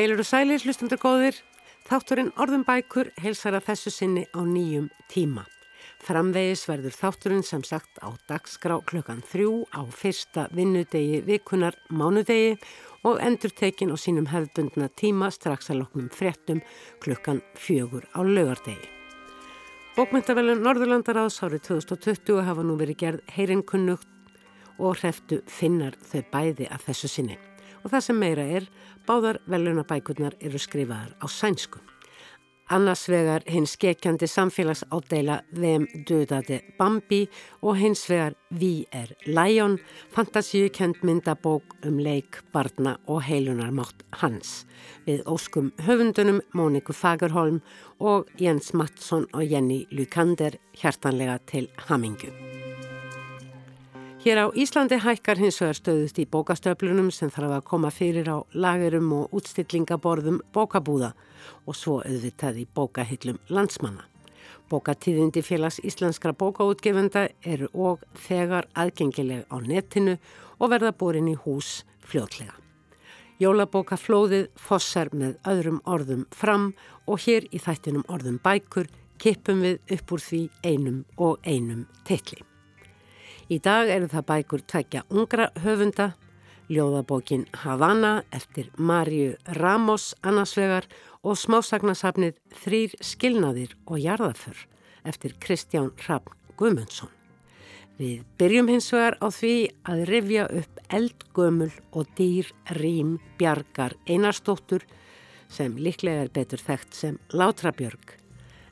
Heilur og sælir, hlustundur góðir. Þátturinn Orðum bækur heilsar að þessu sinni á nýjum tíma. Framvegis verður þátturinn sem sagt á dagskrá klukkan þrjú á fyrsta vinnudegi vikunar mánudegi og endur tekin á sínum hefðbundna tíma strax að loknum fréttum klukkan fjögur á lögardegi. Bókmyndavelun Norðurlandaráðs árið 2020 hafa nú verið gerð heyrinkunnugt og hreftu finnar þau bæði að þessu sinni og það sem meira er, báðar velunabækurnar eru skrifaðar á sænsku. Annars vegar hins skekjandi samfélagsáddeila Vem döðaði Bambi og hins vegar Vi er Lion, fantasíukend myndabók um leik, barna og heilunarmátt hans. Við óskum höfundunum Móniku Fagerholm og Jens Mattsson og Jenny Lukander hjartanlega til Hamingu. Hér á Íslandi hækkar hins vegar stöðust í bókastöflunum sem þarf að koma fyrir á lagerum og útstillingaborðum bókabúða og svo auðvitað í bókahillum landsmanna. Bókatíðindi félags íslenskra bókaútgefenda eru og þegar aðgengileg á netinu og verða borin í hús fljótlega. Jólabókaflóðið fossar með öðrum orðum fram og hér í þættinum orðum bækur kippum við upp úr því einum og einum teitli. Í dag eru það bækur tvekja ungra höfunda, ljóðabókin Havana eftir Marju Ramos annarsvegar og smásagnasafnið Þrýr skilnaðir og jarðaför eftir Kristján Raffn Guðmundsson. Við byrjum hins vegar á því að rifja upp eldgömul og dýr rým bjargar einarstóttur sem líklega er betur þekkt sem Látrabjörg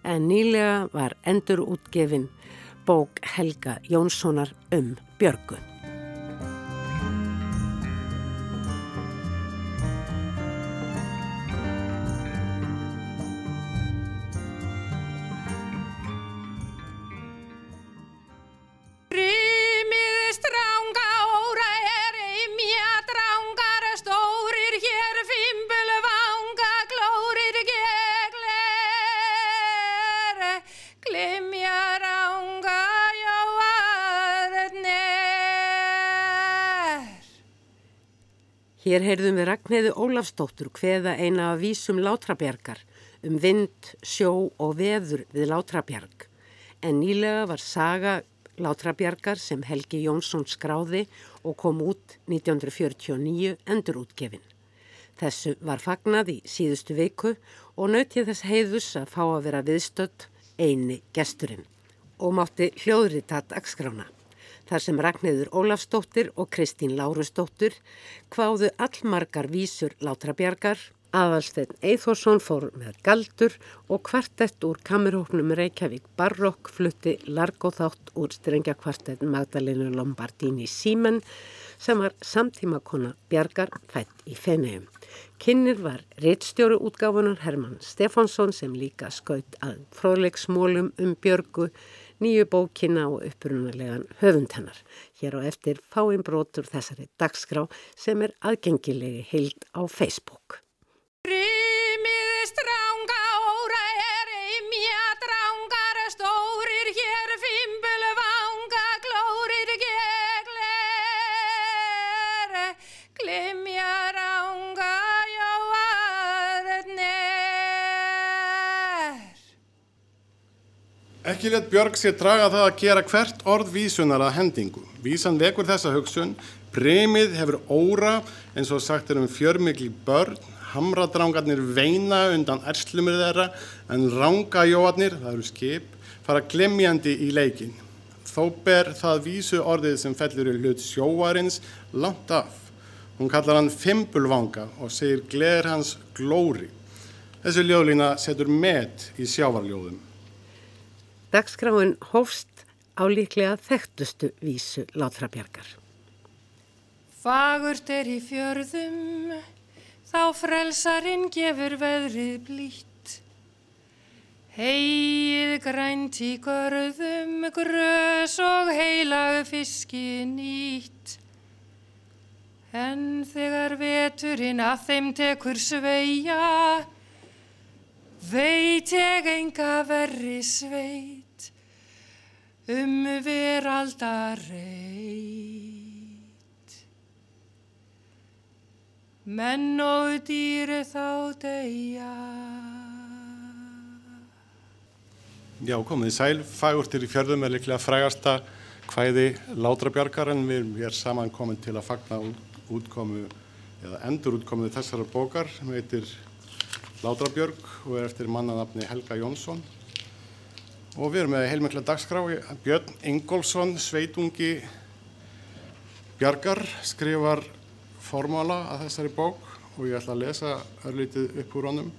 en nýlega var endur útgefin bók Helga Jónssonar um Björgu. Hér heyrðum við Ragnheiði Ólafsdóttur hveða eina af vísum látrabjargar um vind, sjó og veður við látrabjarg. En nýlega var saga látrabjargar sem Helgi Jónsson skráði og kom út 1949 endur útgefin. Þessu var fagnad í síðustu viku og nautið þess heiðus að fá að vera viðstött eini gesturinn og mátti hljóðrita dagskrána þar sem Ragnæður Ólafsdóttir og Kristín Lárusdóttir kváðu allmargar vísur látrabjargar, aðalsteinn Eithórsson fór með galdur og kvartett úr kamerhóknum Reykjavík Barrokk flutti largóþátt úr strengja kvartett Magdalenu Lombardini Símen sem var samtímakona Bjargar fætt í Feneum. Kinnir var reittstjóru útgáfunar Herman Stefánsson sem líka skaut að fróðleiksmólum um Björgu nýju bókina og upprunalegan höfundhennar. Hér á eftir fáinn brotur þessari dagskrá sem er aðgengilegi heild á Facebook. Ekki let Björg sér draga það að gera hvert orð vísunar að hendingu. Vísan vekur þessa hugsun, premið hefur óra eins og sagt er um fjörmikli börn, hamradrangarnir veina undan erslumir þeirra en rangajóarnir, það eru skip, fara glemjandi í leikin. Þó ber það vísu orðið sem fellur í hlut sjóarins langt af. Hún kallar hann fimpulvanga og segir gleður hans glóri. Þessu ljóðlína setur met í sjávarljóðum. Dagskráin hófst á líklega þekktustu vísu látrabjargar. Fagurt er í fjörðum, þá frelsarinn gefur veðrið blít. Heið grænt í görðum, grös og heilag fiski nýtt. En þegar veturinn að þeim tekur sveia, veit ég enga verri sveit um veraldar reyt. menn og dýri þá deyja. Já, komið í sæl, fagurtir í fjörðum er líklega frægasta hvæði Látrabjarkar en við erum saman komin til að fagna útkomu eða endur útkomu þessara bókar sem heitir Látrabjörg og er eftir mannanapni Helga Jónsson og við erum með heilmikla dagskrá Björn Ingólfsson, sveitungi Bjarkar skrifar formála að þessari bók og ég ætla að lesa örlítið upp úr honum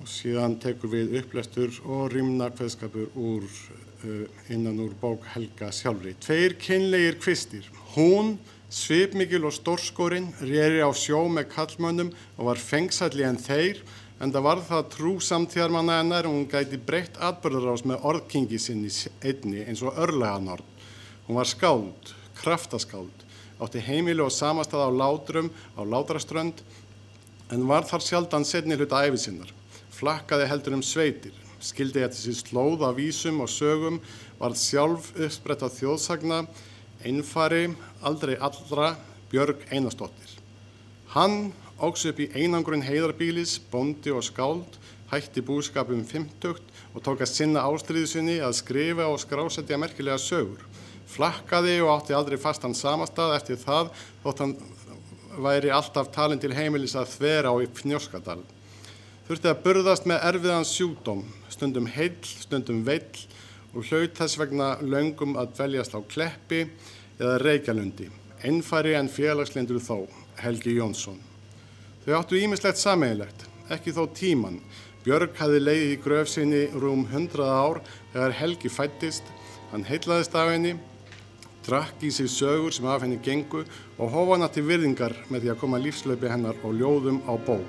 og síðan tekur við upplestur og rýmna hveðskapur úr uh, innan úr bók Helga sjálfri. Tveir kynlegir kvistir. Hún, svipmikil og stórskórin, reyri á sjó með kallmönnum og var fengsalli en þeir, en það var það trú samtíðarmanna hennar og hún gæti breytt atbörðarás með orðkingi sinni einni eins og örleganorn. Hún var skáld, kraftaskáld, átti heimilu og samastað á látrum á látraströnd en var þar sjaldan setni hluta æfisinnar flakkaði heldur um sveitir, skildi eftir sér slóð af vísum og sögum, var sjálf uppsprett á þjóðsagna, einfari, aldrei allra, Björg Einarstóttir. Hann óks upp í einangrun heiðarbílis, bondi og skáld, hætti búskapum 50 og tók að sinna ástriðisunni að skrifa og skrásetja merkilega sögur. Flakkaði og átti aldrei fastan samastað eftir það þótt hann væri alltaf talin til heimilis að þvera á í Fnjóskadal þurfti að burðast með erfiðan sjúdóm, stundum heill, stundum veill og hlaut þess vegna löngum að veljast á Kleppi eða Reykjalundi, ennfæri en félagslindur þó, Helgi Jónsson. Þau áttu ímislegt sameigilegt, ekki þó tíman. Björg hafi leiði í gröfsinni rúm hundraða ár þegar Helgi fættist, hann heitlaðist af henni, drakk í sig sögur sem af henni gengu og hófa hana til virðingar með því að koma lífslaupi hennar og ljóðum á bók.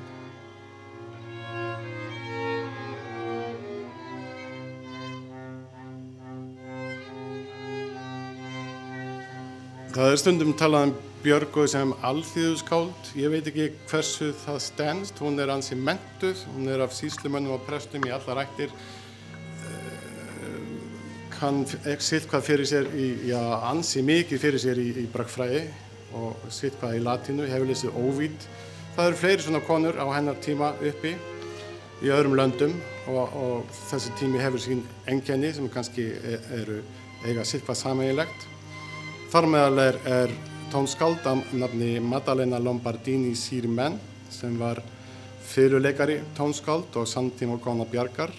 Það er stundum talað um Björgu sem alþýðuskáld. Ég veit ekki hversu það stennst. Hún er ansi mentuð, hún er af síslumönnum og prestum í alla rættir. Kann sitt hvað fyrir sér, í, já ansi mikið fyrir sér í, í brakfræði og sitt hvað í latínu, hefur lesið óvít. Það eru fleiri svona konur á hennar tíma uppi í öðrum löndum og, og þessi tími hefur sín engjani sem kannski e, eru eiga sitt hvað sameiginlegt. Þar meðal er, er tónskáld af nafni Maddalena Lombardini Sirmen sem var fyrirleikari tónskáld og samtíma kona Bjarkar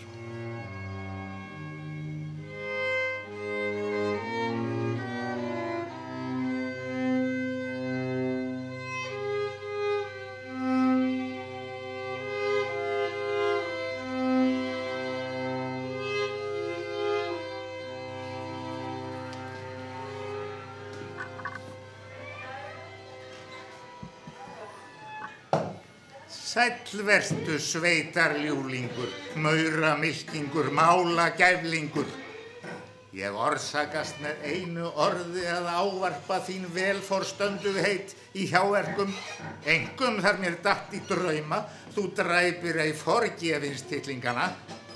Sælvertu sveitarljúlingur, mauramilkingur, málagæflingur. Ég orsakast með einu orði að ávarpa þín velforstönduð heit í hjáverkum. Engum þar mér datt í drauma, þú dræpir ei forgefinstillingana.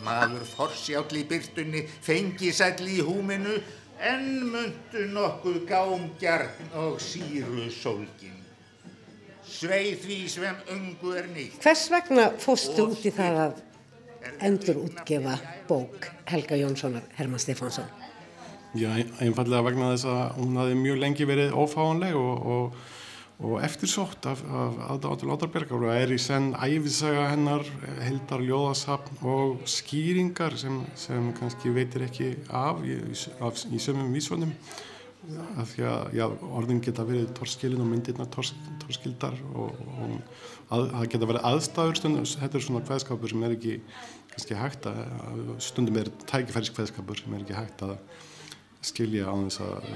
Maður forsjáll í byrtunni, fengisæll í húminu, en myndu nokkuð gámgjarn og síru sólgin sveið því sem ungu er nýtt. Hvers vegna fóstu út í það að endur útgefa bók Helga Jónssonar Herman Stefánsson? Já, einfallega vegna þess að hún hafi mjög lengi verið ófáanleg og, og, og eftirsótt af, af aðdátur Látarbergar og er í senn æfisaga hennar, heldar ljóðasapn og skýringar sem, sem kannski veitir ekki af í, af, í sömum vísvönum að því að já, orðin geta verið torskilin og myndirna tors, torskildar og, og að, það geta verið aðstæður stundum, þetta er svona hveðskapur sem er ekki kannski hægt að, stundum er tækifæris hveðskapur sem er ekki hægt að skilja á þess að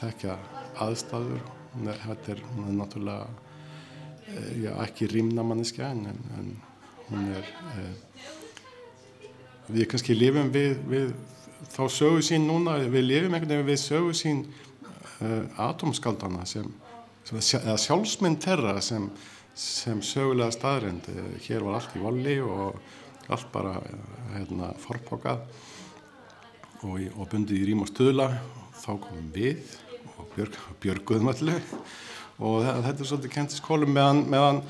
tekja aðstæður. Þetta er, hún er náttúrulega eh, já, ekki rýmna manniska en, en hún er eh, við kannski lifum við, við þá sögu sín núna, við lifum einhvern veginn við sögu sín uh, atomskaldana sem, sem sjálfsmynd terra sem, sem sögulega staðrind hér var allt í volli og allt bara hérna, forpokað og, og bundið í rím og stöðla þá komum við og björg, björguðum allir og þetta er svolítið kent í skólum meðan, meðan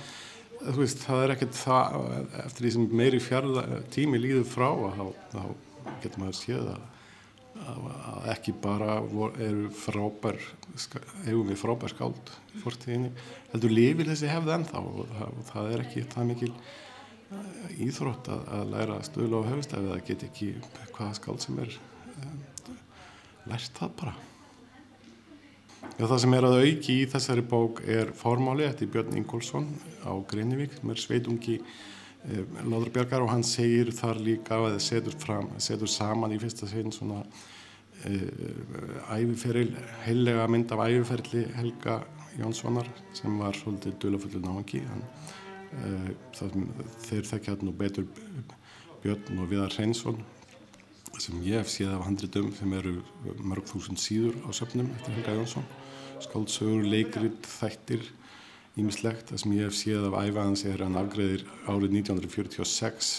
veist, það er ekkert það, eftir því sem meiri fjarða tími líður frá þá, þá getur maður séð að, að ekki bara eru frábær, eigum við frábær skáld fórstíðinni, heldur lifir þessi hefð ennþá og og það er ekki það mikil eh, íþrótt að, að læra stöðla á höfustæfi, það get ekki hvaða skáld sem er um, lært það bara. Já, það sem er að auki í þessari bók er formáli eftir Björn Ingólfsson á Greinivík sem er sveitungi eh, Láðurbjörgar og hann segir þar líka að það setur, fram, setur saman í fyrsta segin svona eh, æfiferil, heilega mynd af æfiferli Helga Jónssonar sem var svolítið dölufullu náðangi eh, þeir þekkja nú betur Björn og Viðar Hreinsson sem ég hef séð af handritum sem eru mörg þúsund síður á söpnum eftir Helga Jónsson. Skáldsögur, leikrit, þættir ímislegt, það sem ég hef séð af æfaðans er hann afgreðir árið 1946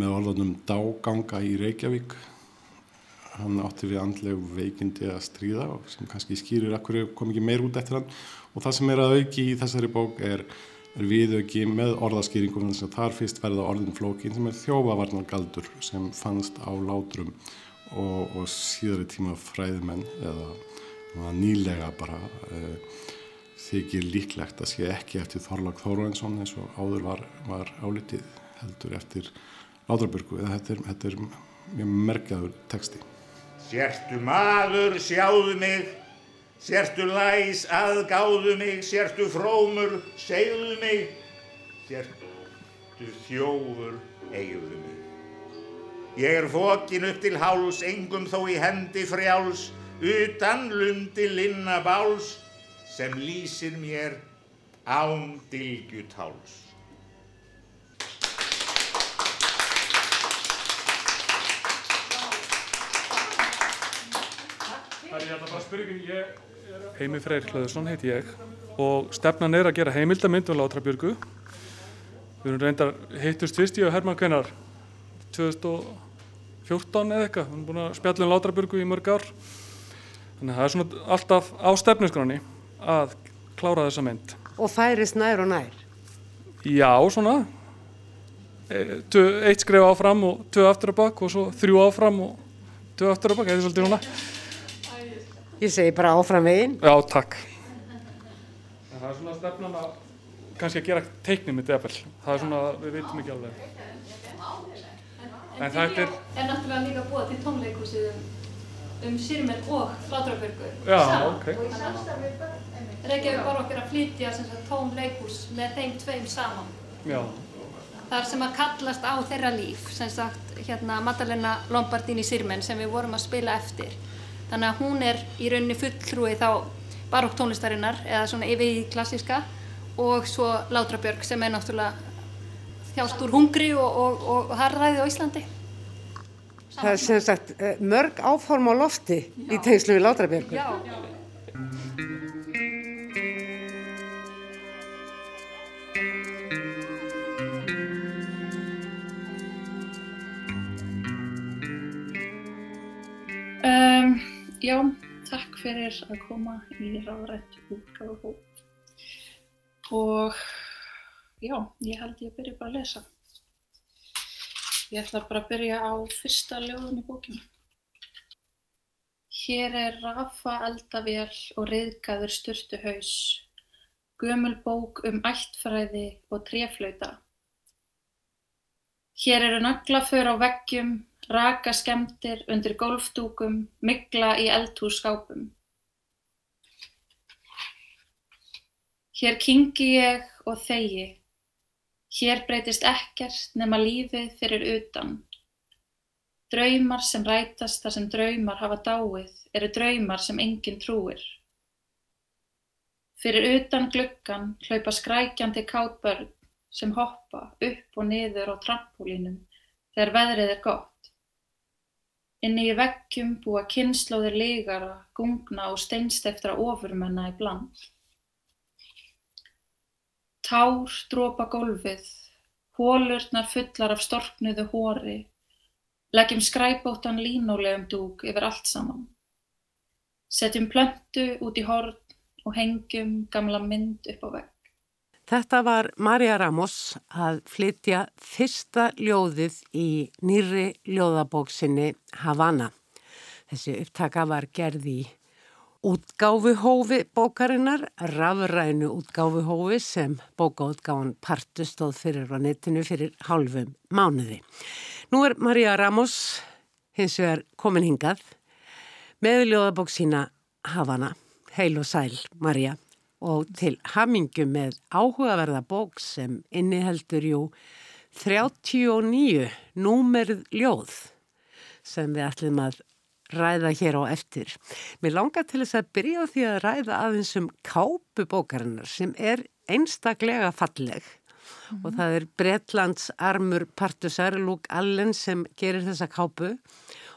með orðanum dáganga í Reykjavík. Hann átti við andlegu veikindi að stríða og sem kannski skýrir akkur kom ekki meir út eftir hann. Og það sem er að auki í þessari bók er er viðauki með orðaskýringum þess að þar fyrst verða orðin flókin sem er þjófavarnargaldur sem fannst á látrum og, og síðari tíma fræðmenn eða nýlega bara uh, þykir líklegt að sé ekki eftir Þorlag Þóruensson eins og áður var, var álitið heldur eftir Látraburgu eða þetta er, þetta er mjög merkjaður texti. Sértu maður sjáðu mig. Sértu læs aðgáðu mig, sértu frómur, segðu mig, sértu þjófur, eigðu mig. Ég er fókin upp til háls, engum þó í hendi frjáls, utan lundi linna báls, sem lýsir mér án dilgjut háls. Það er ég að bara spyrja ykkur, ég Heimi Freyr Hlöðursson heiti ég og stefnan er að gera heimildamind um Látrabjörgu. Við erum reyndar hittust fyrst í að Herman Kvennar 2014 eða eitthvað. Við erum búin að spjalla um Látrabjörgu í mörg ár. Þannig að það er svona alltaf á stefnusgráni að klára þessa mynd. Og færist nær og nær? Já, svona. E, eitt skref áfram og tvö aftur á bakk og svo þrjú áfram og tvö aftur á bakk. Þetta er svolítið svona. Ég segi bara áfram veginn. Já, takk. En það er svona stefnan að kannski að gera teiknum eða vel. Það er svona, við veitum ekki alveg. En þetta er... En náttúrulega líka búið til tónleikúsið um, Sýrmenn og Látrabjörgu. Já, Saman. ok. Reykjavík var okkur að flytja tónleikús með þeim tveim saman. Já. Það er sem að kallast á þeirra líf, sem sagt, hérna Madalena Lombardini Sýrmenn sem við vorum að spila eftir þannig að hún er í rauninni fulltrúi þá barokk tónlistarinnar eða svona yfir í klassíska og svo Látrabjörg sem er náttúrulega þjást úr hungri og, og, og harðræði á Íslandi Það er sem sagt eh, mörg áform á lofti Já. í tengslu við Látrabjörg Já Já, takk fyrir að koma í ráðrætt útgáðu og já, ég held ég að byrja bara að lesa. Ég ætla bara að byrja á fyrsta ljóðun í bókinu. Hér er Rafa eldavél og riðgæður styrtu haus, gömul bók um ættfræði og tréflauta. Hér eru naglaför á veggjum rakaskemmdir undir gólfdúkum, mygla í eldhússkápum. Hér kyngi ég og þegi. Hér breytist ekkert nema lífið fyrir utan. Draumar sem rætast þar sem draumar hafa dáið eru draumar sem enginn trúir. Fyrir utan gluggan hlaupa skrækjandi káttbörn sem hoppa upp og niður á trampolínum þegar veðrið er gott. Inni í veggjum búa kynslóðir lygara, gungna og steinsteyptra ofurmenna í bland. Tár dropa gólfið, hólurnar fullar af storknuðu hóri, leggjum skræbóttan línólegum dúk yfir allt saman. Setjum plöntu út í horn og hengjum gamla mynd upp á vegg. Þetta var Marja Ramos að flytja fyrsta ljóðið í nýri ljóðabóksinni Havana. Þessi upptaka var gerð í útgáfuhófi bókarinnar, rafrænu útgáfuhófi sem bókaútgáfan partu stóð fyrir á netinu fyrir hálfum mánuði. Nú er Marja Ramos hins vegar komin hingað með ljóðabók sína Havana. Heil og sæl, Marja, og til hamingu með áhugaverða bók sem inniheldur jú 39 númerð ljóð sem við ætlum að ræða hér á eftir. Mér langar til þess að byrja því að ræða aðeins um kápu bókarinnar sem er einstaklega falleg mm. og það er Bretlands armur partusar Luke Allen sem gerir þessa kápu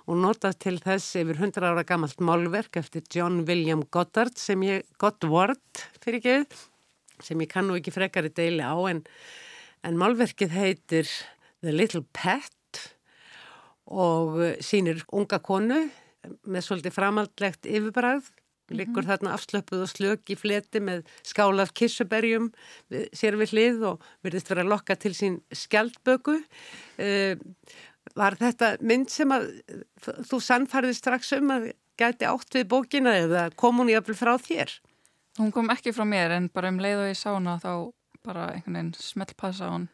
og notað til þess yfir 100 ára gammalt málverk eftir John William Goddard sem ég, Godward fyrir geð, sem ég kannu ekki frekar í deili á en, en málverkið heitir The Little Pet og sínir unga konu með svolítið framaldlegt yfirbræð liggur þarna afslöpuð og slök í fleti með skála af kissuberjum sér við hlið og verðist vera lokka til sín skjaldböku. Uh, var þetta mynd sem að þú sannfærði strax um að gæti átt við bókina eða kom hún í öfl frá þér? Hún kom ekki frá mér en bara um leið og ég sá hana þá bara einhvern veginn smellpassa hún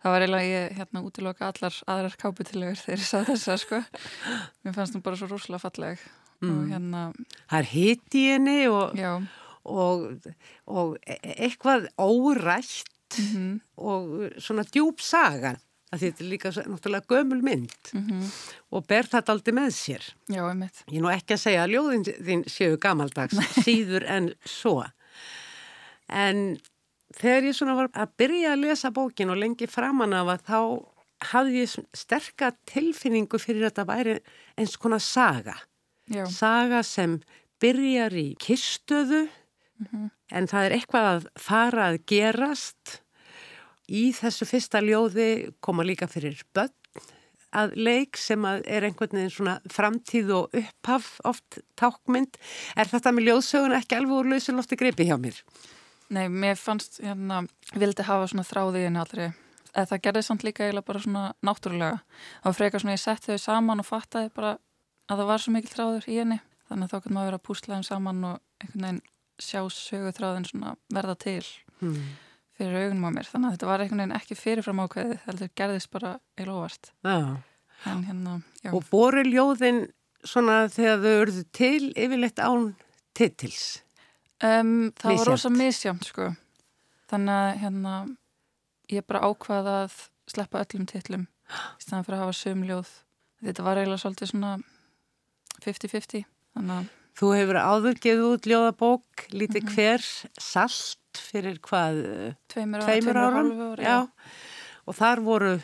það var eiginlega ég hérna útiloka allar aðrar káputilegur þegar ég sá þessa sko mér fannst hún bara svo rúslega falleg mm. og hérna Það er hitt í henni og, og, og eitthvað órætt mm -hmm. og svona djúb saga þetta er líka náttúrulega gömul mynd mm -hmm. og ber þetta aldrei með sér Já, ég mitt Ég er nú ekki að segja að ljóðin þín séu gamaldags síður en svo en þegar ég svona var að byrja að lesa bókin og lengi framann af að þá hafði ég sterka tilfinningu fyrir að þetta væri eins konar saga. Já. Saga sem byrjar í kistöðu mm -hmm. en það er eitthvað að fara að gerast. Í þessu fyrsta ljóði koma líka fyrir börn að leik sem að er einhvern veginn svona framtíð og upphaf oft tákmynd. Er þetta með ljóðsögun ekki alveg úr lausulofti greipi hjá mér? Nei, mér fannst, hérna, vildi hafa svona þráði í henni allri. Eða það gerði samt líka eiginlega bara svona náttúrulega. Var frekar svona, ég sett þau saman og fattaði bara að það var svo mikil þráður í henni. Þannig að þá kannu maður vera að púsla þeim saman og einhvern veginn sjá sögu þráðin svona verða til hmm. fyrir augunum á mér. Þannig að þetta var einhvern veginn ekki fyrirfram ákveðið, þetta gerðist bara eiginlega óvart. En, hérna, og voru ljóðin svona þegar þau örðu til yfirleitt án titils? Um, það misjönd. var rosa misjámt sko þannig að hérna ég bara ákvaða að sleppa öllum titlum í staðan fyrir að hafa sömljóð þetta var eiginlega svolítið svona 50-50 þannig að Þú hefur áður gefið út ljóðabók lítið mm -hmm. hver salt fyrir hvað tveimur, tveimur árum og þar voru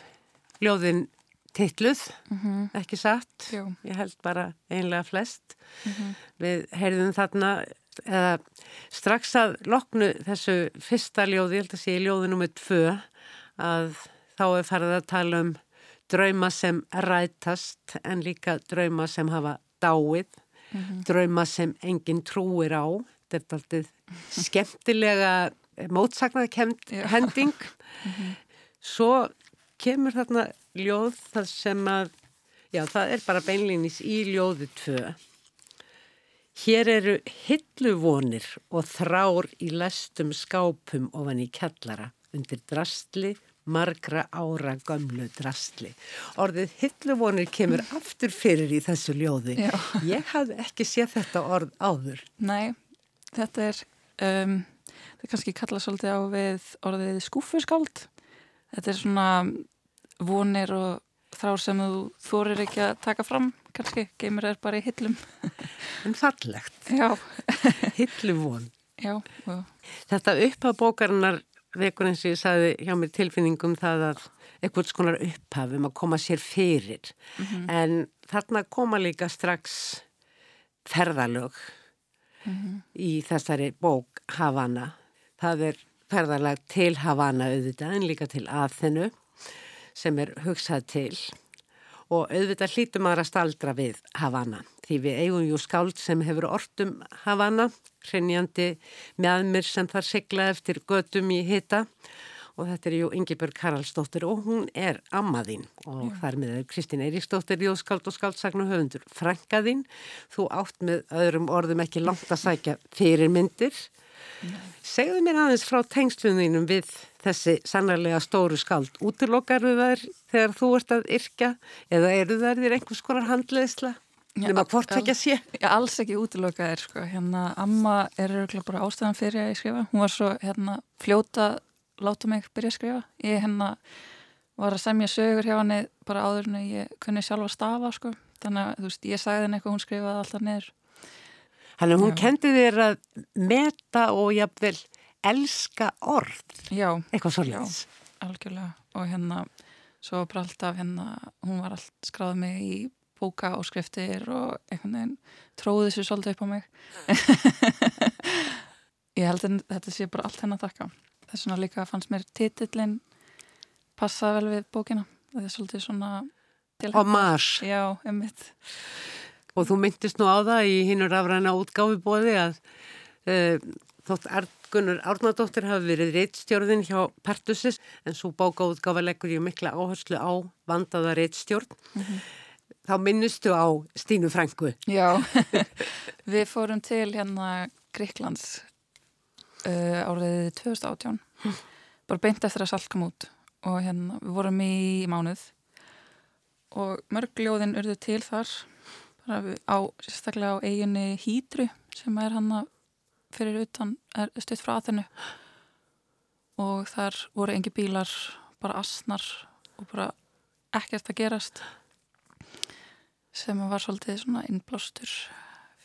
ljóðin titluð, mm -hmm. ekki satt Jú. ég held bara einlega flest mm -hmm. við heyrðum þarna eða strax að loknu þessu fyrsta ljóði, ég held að sé í ljóði nummið tvö að þá er farið að tala um drauma sem rætast en líka drauma sem hafa dáið, mm -hmm. drauma sem enginn trúir á þetta er alltaf skemmtilega mótsaknaðkend hending mm -hmm. svo kemur þarna ljóð þar sem að já það er bara beinlýnis í ljóðu tvö Hér eru hilluvonir og þrár í lestum skápum ofan í kellara undir drastli, margra ára gömlu drastli. Orðið hilluvonir kemur aftur fyrir í þessu ljóði. Já. Ég hafði ekki séð þetta orð áður. Nei, þetta er, um, það er kannski kalla svolítið á við orðið skúfuskáld. Þetta er svona vonir og þrár sem þú þorir ekki að taka fram kannski, geymur er bara í hillum. En fallegt. Hilluvon. Já, já. þetta upphaf bókarinnar vekur eins og ég sagði hjá mér tilfinningum það að eitthvað skonar upphaf um að koma sér fyrir. Mm -hmm. en þarna koma líka strax ferðalög mm -hmm. í þessari bók Havana. Það er ferðalag til Havana auðvitað en líka til Aþenu sem er hugsað til og auðvitað hlítum aðra staldra við Havana. Því við eigum jú skáld sem hefur ortum Havana, hrenjandi með mér sem þar sigla eftir gödum í hita og þetta er jú Ingebjörg Haraldsdóttir og hún er ammaðinn og þar með Kristín Eiríksdóttir, Jóðskáld og skáldsagn og höfundur Frankaðinn, þú átt með öðrum orðum ekki langt að sækja fyrir myndir. Segðu mér aðeins frá tengslunum við þessi sannarlega stóru skáld. Útilokaru þær þegar þú ert að yrkja eða eru þær þér einhvers konar handleðsla? Nefn að hvort ekki að sé? Já, alls ekki útilokaðir sko. Hérna, amma er bara ástæðan fyrir að ég skrifa. Hún var svo hérna, fljóta láta mig byrja að skrifa ég hennar var að semja sögur hjá henni bara áður en ég kunni sjálfa stafa sko. þannig að veist, ég sagði henni eitthvað hún skrifaði alltaf niður Þannig að hún Já. kendi þér að meta og jáfnvel elska orð. Já, eitthvað svolítið algjörlega. Og hennar svo bara alltaf hennar hún var allt skráð mig í bóka og skriftir og einhvern veginn tróði þessu svolítið upp á mig. Ég held að þetta sé bara allt hennar takka þess vegna líka fannst mér titillin passa vel við bókina. Það er svolítið svona mars já, einmitt og þú myndist nú á það í hinnur afræna útgáfi bóði að uh, þótt Argunur Árnardóttir hafi verið reittstjórðin hjá Pertusis en svo bóka útgáfa leggur ég mikla áherslu á vandaða reittstjórn mm -hmm. þá minnustu á Stínu Frængu Já, við fórum til hérna Gríklands uh, árið 2018 hm. bara beint eftir að salka mút og hérna við vorum í mánuð og mörgljóðin urðu til þar á, sérstaklega á eiginni Hýdru sem er hann að fyrir utan, er stutt frá aðinu og þar voru engi bílar, bara asnar og bara ekkert að gerast sem var svolítið svona innblástur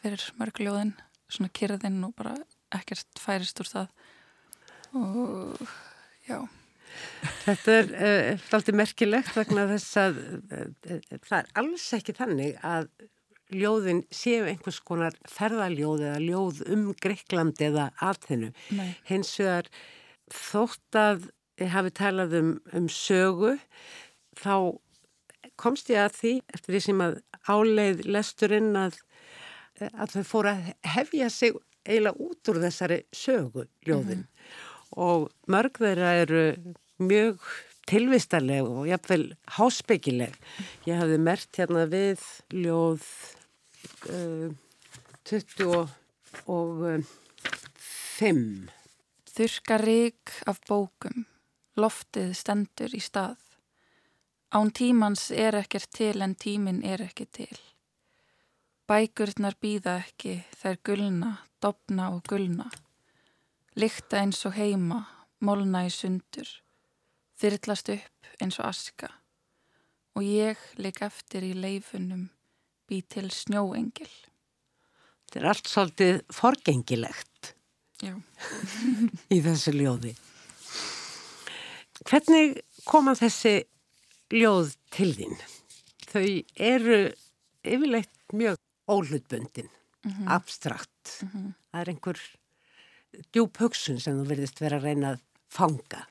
fyrir mörgljóðin svona kyrðinn og bara ekkert færist úr það og já. Þetta er uh, eh, alltaf merkilegt vegna þess að uh, það er alls ekki þannig að ljóðin séu einhvers konar ferðaljóð eða ljóð um Greikland eða aðþennu. Hins vegar þótt að hafi talað um, um sögu þá komst ég að því eftir því sem að áleið lesturinn að, að þau fóru að hefja sig eiginlega út úr þessari sögu ljóðin mm -hmm. og mörg þeirra eru mjög tilvistarleg og jáfnveil hásbyggileg. Ég hafði mert hérna við ljóð 25 uh, Þurka rík af bókum, loftið stendur í stað. Án tímans er ekkert til en tímin er ekki til. Bækurnar býða ekki, þær gulna, dopna og gulna, lykta eins og heima, molna í sundur, þyrlast upp eins og aska. Og ég leik eftir í leifunum bý til snjóengil. Þetta er allt svolítið forgengilegt í þessu ljóði. Hvernig koma þessi ljóð til þín? Þau eru yfirleitt mjög óhlutbundin mm -hmm. abstrakt. Mm -hmm. Það er einhver djúb hugsun sem þú verðist vera að reyna að fanga.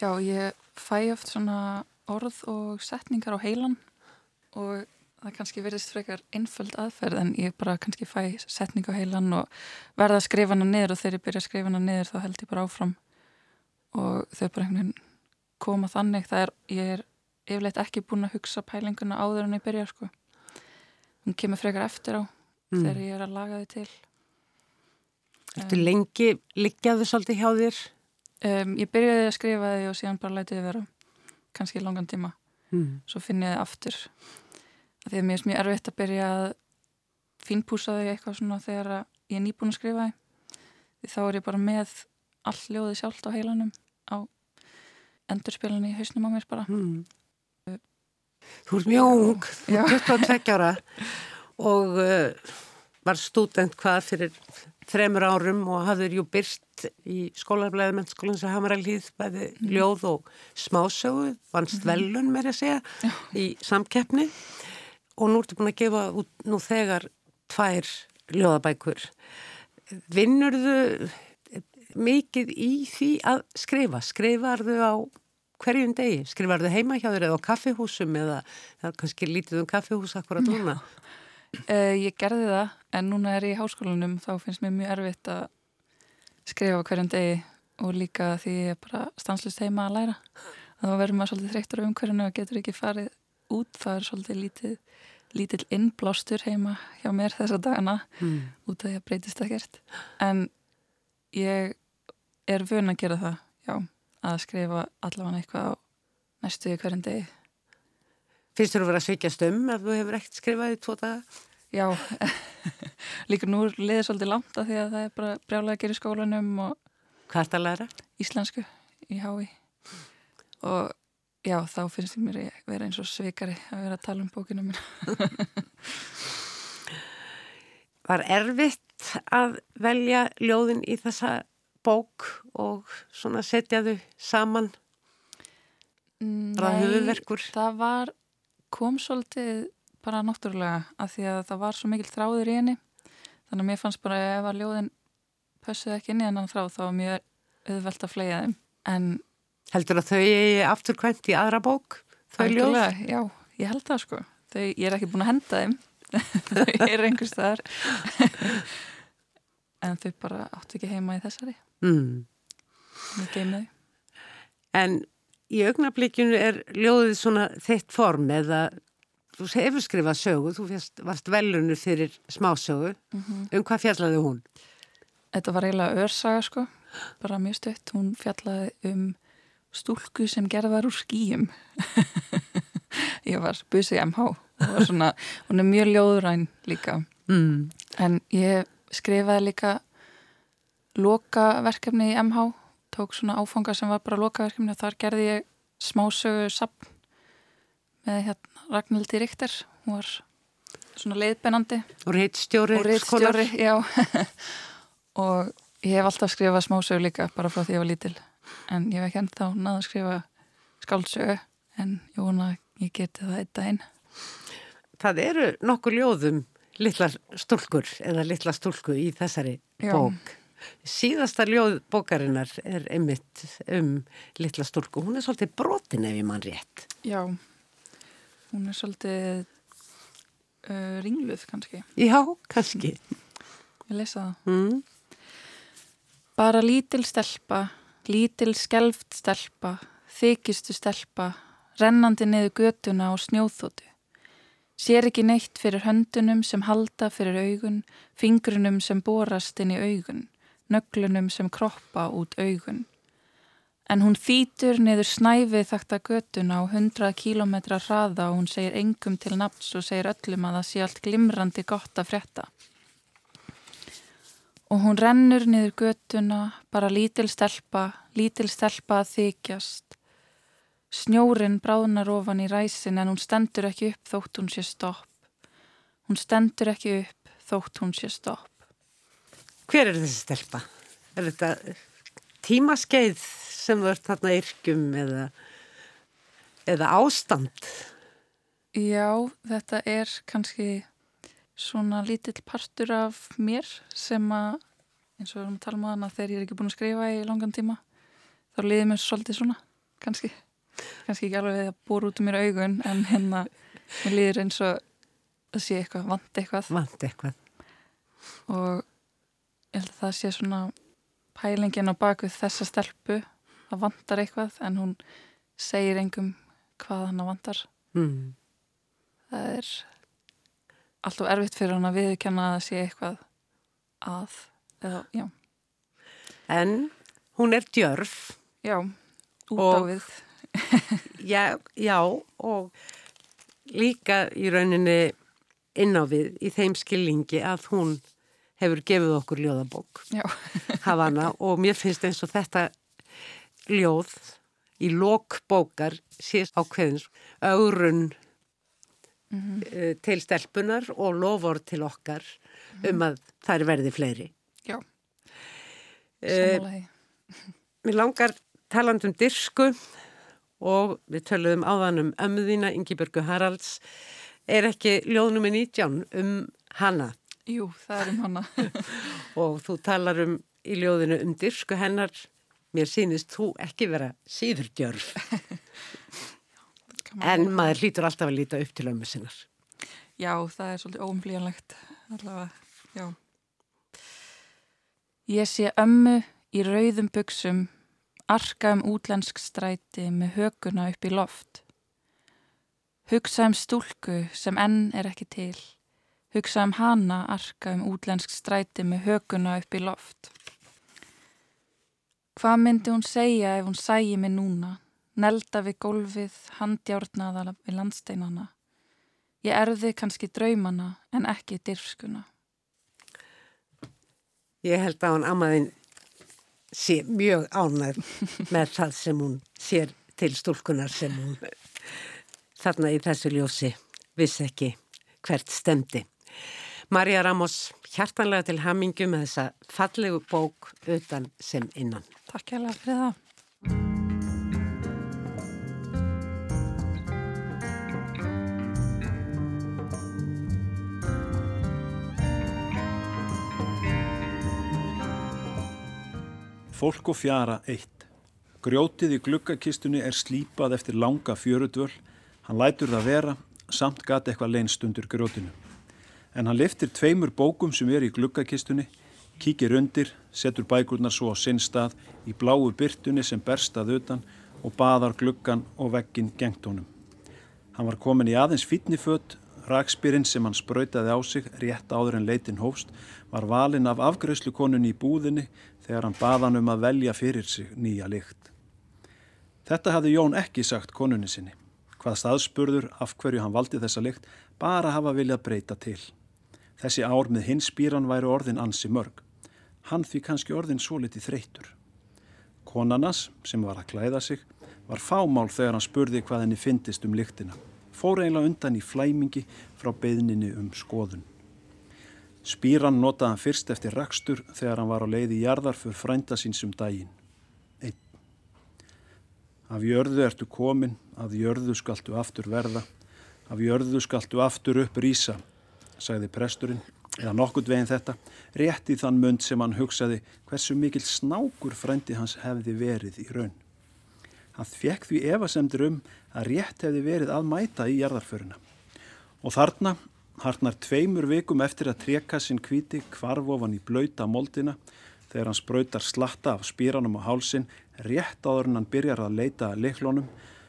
Já, ég fæ oft svona orð og setningar á heilan og það kannski verðist frekar einföld aðferð en ég bara kannski fæ setning á heilan og verða að skrifa hana niður og þegar ég byrja að skrifa hana niður þá held ég bara áfram og þau bara einhvern veginn koma þannig það er, ég er yfirleitt ekki búin að hugsa pælinguna áður en ég byrja sko. Hún kemur frekar eftir á mm. þegar ég er að laga þið til Eftir um, lengi liggjaðu svolítið hjá þér? Um, ég byrjaði að skrifa þið og síðan bara lætiði vera kannski langan tíma mm. svo finn ég þið aftur því að mér er mjög erfitt að byrja að fínpúsa þig eitthvað svona þegar ég er nýbúin að skrifa því þá er ég bara með all ljóði sjálft á heilanum á endurspilunni í hausnum á mér bara mm. Þú ert mjög ung, 22 ára og uh, var student hvað fyrir þremur árum og hafður jú byrst í skólarbleiði mennskólan sem að líð bæði mm. ljóð og smásögu, vannst mm. velun með að segja í samkeppni og nú ertu búin að gefa út nú þegar tvær ljóðabækur. Vinnur þau mikið í því að skrifa? Skrifar þau á hverjum degi? Skrifar þau heima hjá þér eða á kaffihúsum eða það er kannski lítið um kaffihús akkurat núna? Uh, ég gerði það en núna er ég í háskólanum þá finnst mér mjög erfitt að skrifa hverjum degi og líka því ég er bara stanslist heima að læra þá verður maður svolítið þreyttur á umhverjunu og getur ekki farið út það er svolítið lítið lítill innblástur heima hjá mér þessa dagana mm. út af því að breytist ekkert en ég er vun að gera það já, að skrifa allavega eitthvað á næstu í hverjum degi Finnst þú að vera að sveikjast um ef þú hefur ekkert skrifað í tvo daga? Já, líka nú liðir svolítið langt að því að það er bara brjálega að gera í skólanum og Hvað er þetta að læra? Íslensku í hái og já, þá finnst ég mér að vera eins og svikari að vera að tala um bókinu mín Var erfitt að velja ljóðin í þessa bók og svona setja þau saman? Höfuverkur? það var kom svolítið bara náttúrulega að því að það var svo mikil þráður í henni þannig að mér fannst bara ef að ljóðin pössuð ekki inn í hennan þráð þá var mjög auðvelt að flega þeim en Heldur að þau er afturkvæmt í aðra bók? Þau ljóð? Já, ég held það sko þau, ég er ekki búin að henda þeim þau er einhvers þar en þau bara áttu ekki heima í þessari mm. En í augnablíkinu er ljóðið svona þitt form eða þú hefur skrifað sögu, þú fyrst, varst velunur fyrir smásögu, mm -hmm. um hvað fjallaði hún? Þetta var eiginlega örsaga sko, bara mjög stutt, hún fjallaði um stúlku sem gerðar úr skýjum. Ég var busið MH og svona, hún er mjög ljóðræn líka, mm. en ég skrifaði líka lokaverkefni í MH, tók svona áfanga sem var bara lokaverkefni og þar gerði ég smásögu sapn með hérna Ragnhildi Ríkter, hún var svona leiðbennandi og reittstjóri og reittstjóri, já. Og ég hef alltaf skrifað smásögu líka bara frá því ég var lítil en ég hef ekki enda á náða að skrifa skáldsögu en ég vona að ég geti það eitt daginn Það eru nokkur ljóðum litlar stúlkur eða litla stúlku í þessari já. bók síðasta ljóð bókarinnar er einmitt um litla stúlku, hún er svolítið brotin ef ég mann rétt Já Hún er svolítið uh, ringluð kannski. Já, kannski. Ég lesa það. Mm. Bara lítil stelpa, lítil skelft stelpa, þykistu stelpa, rennandi niður götuna og snjóþótu. Sér ekki neitt fyrir höndunum sem halda fyrir augun, fingrunum sem borast inn í augun, nöglunum sem kroppa út augun. En hún þýtur niður snæfið þakta götuna á 100 km hraða og hún segir engum til nafns og segir öllum að það sé allt glimrandi gott að frétta. Og hún rennur niður götuna, bara lítil stelpa, lítil stelpa að þykjast. Snjórin bráðnar ofan í ræsin en hún stendur ekki upp þótt hún sé stopp. Hún stendur ekki upp þótt hún sé stopp. Hver er þessi stelpa? Er þetta tímaskeið sem ert þarna yrkjum eða, eða ástand? Já, þetta er kannski svona lítill partur af mér sem að, eins og við erum að tala um hana þegar ég er ekki búin að skrifa í langan tíma þá liðið mér svolítið svona kannski, kannski ekki alveg að búra út um mér augun en hérna mér liðir eins og að sé eitthvað, vant eitthvað. Vant eitthvað. Og ég held að það sé svona pælingin á baku þessa stelpu það vantar eitthvað en hún segir engum hvað hann vantar. Mm. það er alltaf erfitt fyrir hann að viðkjanna að sé eitthvað að eða, já. En hún er djörf. Já, út á við. já, já og líka í rauninni inn á við í þeim skilningi að hún hefur gefið okkur ljóðabók. Havana og mér finnst eins og þetta ljóð í lokbókar síðast ákveðins augrun mm -hmm. til stelpunar og lofur til okkar mm -hmm. um að það er verði fleiri. Já, samanlega. Uh, mér langar talandum dirsku og við töluðum áðan um ömmuðina Ingi-Björgu Haralds. Er ekki ljóðnum í nýtján um hana? Jú, það er um hana. og þú talar um í ljóðinu um dirsku hennar mér sýnist þú ekki vera síður djörf. en maður hlýtur alltaf að líta upp til ömmu sinnar. Já, það er svolítið óumflíjanlegt allavega, já. Ég sé ömmu í rauðum buksum, arka um útlensk stræti með höguna upp í loft. Hugsa um stúlku sem enn er ekki til. Hugsa um hana arka um útlensk stræti með höguna upp í loft. Hvað myndi hún segja ef hún sægi mig núna? Nelda við gólfið, handjárnaða við landsteinana. Ég erði kannski draumana en ekki dyrfskuna. Ég held að hún amaðin sé mjög ánæg með það sem hún sér til stúlkunar sem hún þarna í þessu ljósi vissi ekki hvert stemdi. Marja Ramos, hjartanlega til hamingu með þessa fallegu bók utan sem innan. Takk hjá fyrir það. Fólk og fjara eitt. Grjótið í gluggakistunni er slípað eftir langa fjörudvöl. Hann lætur það vera, samt gati eitthvað leinst undir grjótinu. En hann liftir tveimur bókum sem er í gluggakistunni, kíkir undir, setur bækurnar svo á sinn stað í bláu byrtunni sem berstað utan og baðar gluggan og veggin gengt honum. Hann var komin í aðeins fítniföt, rakspyrinn sem hann sprautaði á sig rétt áður en leitin hófst var valinn af afgröðslukonunni í búðinni þegar hann baðan um að velja fyrir sig nýja lykt. Þetta hafði Jón ekki sagt konunni sinni. Hvað staðspurður af hverju hann valdi þessa lykt bara hafa viljað breyta til. Þessi ár með hins spýran væri orðin ansi mörg. Hann því kannski orðin svo litið þreytur. Konanas, sem var að klæða sig, var fámál þegar hann spurði hvað henni fyndist um lyktina. Fór eiginlega undan í flæmingi frá beðninni um skoðun. Spýran notaði hann fyrst eftir rakstur þegar hann var á leið í jarðar fyrir frænda síns um daginn. Einn. Af jörðu ertu komin, af jörðu skaltu aftur verða, af jörðu skaltu aftur upp rýsa, sagði presturinn, eða nokkurt veginn þetta, rétt í þann mund sem hann hugsaði hversu mikil snákur frændi hans hefði verið í raun. Hann fekk því evasemdir um að rétt hefði verið að mæta í jarðarföruna. Og þarna, harnar tveimur vikum eftir að trekassin kvíti kvarf ofan í blöyta moldina, þegar hann spröytar slatta af spýranum á hálsin, rétt áður en hann byrjar að leita að leiklónum,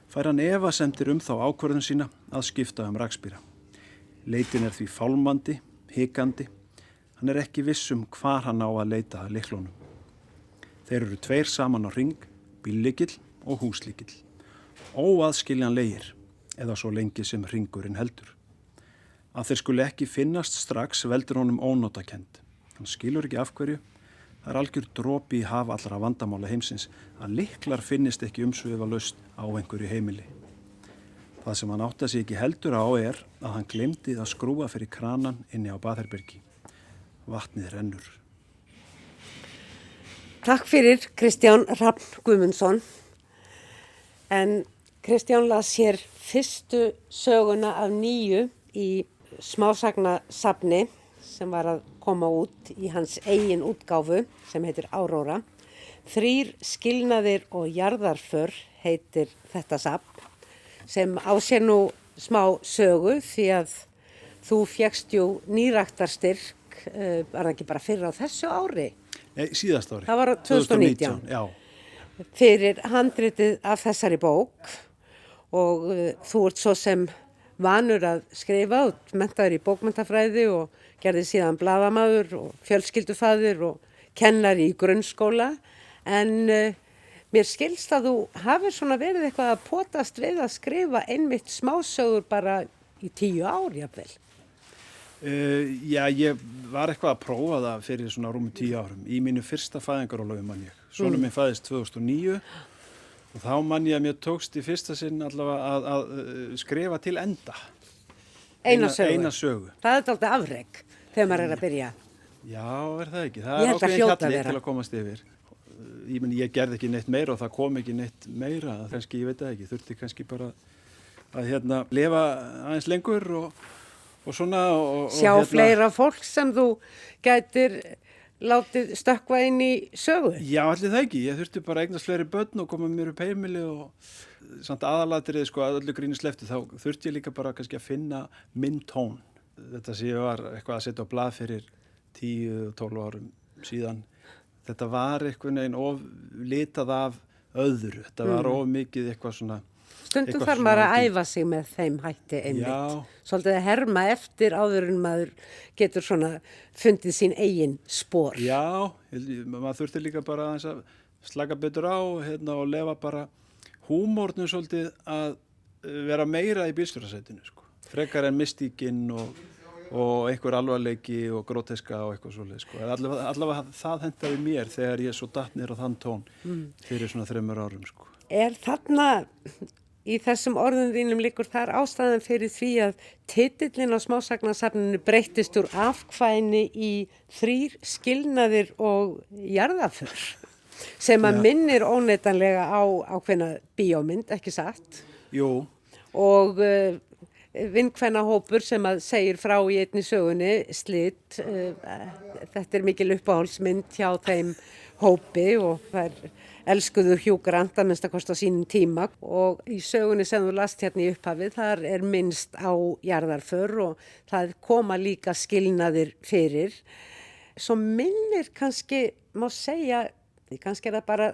fær hann evasemdir um þá ákvörðun sína að skipta um rakspýra. Leitin er því fálmandi, hikandi, hann er ekki vissum hvar hann á að leita að leiklónum. Þeir eru tveir saman á ring, bíllikill og húslikill. Óaðskiljan leir, eða svo lengi sem ringurinn heldur. Að þeir skuli ekki finnast strax veldur honum ónótakend. Hann skilur ekki af hverju. Það er algjör drópi í hafa allra vandamála heimsins að liklar finnist ekki umsvifa löst á einhverju heimili. Það sem hann átti að sé ekki heldur á er að hann glemdi að skrúa fyrir kranan inni á Baðherbergi. Vatnið rennur. Takk fyrir Kristján Raffn Guðmundsson. En Kristján las hér fyrstu söguna af nýju í smásagnasafni sem var að koma út í hans eigin útgáfu sem heitir Áróra. Þrýr skilnaðir og jarðarför heitir þetta safn sem á sér nú smá sögu því að þú fjekst jú nýraktarstyrk, uh, var það ekki bara fyrir á þessu ári? Nei, síðast ári. Það var 2019. 2019 já. Fyrir handritið af þessari bók og uh, þú ert svo sem vanur að skrifa út mentaður í bókmentafræði og gerði síðan bladamadur og fjölskyldufaður og kennari í grunnskóla en uh, mér skilst að þú hafið svona verið eitthvað að potast við að skrifa einmitt smásögur bara í tíu ár jafnvel. Uh, já, ég var eitthvað að prófa það fyrir svona rúmi tíu árum í mínu fyrsta fæðingarólöfu mann ég. Sónum minn fæðist 2009 og þá mann ég að mér tókst í fyrsta sinn allavega að, að, að skrifa til enda. Eina sögu. Eina sögu. Það er alltaf afreg þegar maður er að byrja. Já, er það ekki. Það er að kalli vera. til að komast yfir. Ég, meni, ég gerði ekki neitt meira og það kom ekki neitt meira. Kannski, ég veit það ekki, þurfti kannski bara að hérna, lifa aðeins lengur og, og svona. Og, og Sjá hérna, fleira fólk sem þú gætir látið stökkva inn í sögu? Já, allir það ekki. Ég þurfti bara eignast fleiri börn og koma mér upp heimili og samt aðalatrið, sko, að öllu grínu slefti, þá þurfti ég líka bara kannski að finna minn tón. Þetta ég var eitthvað að setja á blað fyrir 10-12 árum síðan. Þetta var eitthvað neginn of litað af öðru. Þetta var of mikið eitthvað svona Stundum þarf maður að æfa sig með þeim hætti einmitt. Já. Svolítið að herma eftir áður en maður getur svona fundið sín eigin spór. Já, maður þurfti líka bara að slaka betur á hérna, og lefa bara húmórnu svolítið að uh, vera meira í bílstjórasætinu sko. frekar en mystíkinn og, og einhver alvarleiki og gróteska og eitthvað svolítið sko. Allavega, allavega það hendaði mér þegar ég svo datt nýr á þann tón fyrir svona þreymur árum sko. Er þarna í þessum orðum þínum líkur þar ástæðan fyrir því að titillin á smásagnasafninu breyttist úr afkvæni í þrýr skilnaðir og jarðaför sem að minnir óneitanlega á ákveðna bíómynd, ekki satt? Jú, og uh, vinkvennahópur sem að segir frá í einni sögunni slitt uh, þetta er mikil uppáhaldsmynd hjá þeim hópi og það er elskuðu Hugh Grant að minnst að kosta sínum tíma. Og í sögunni sem þú last hérna í upphafið þar er minnst á jarðarför og það koma líka skilnaðir fyrir. Svo minnir kannski má segja, kannski er það bara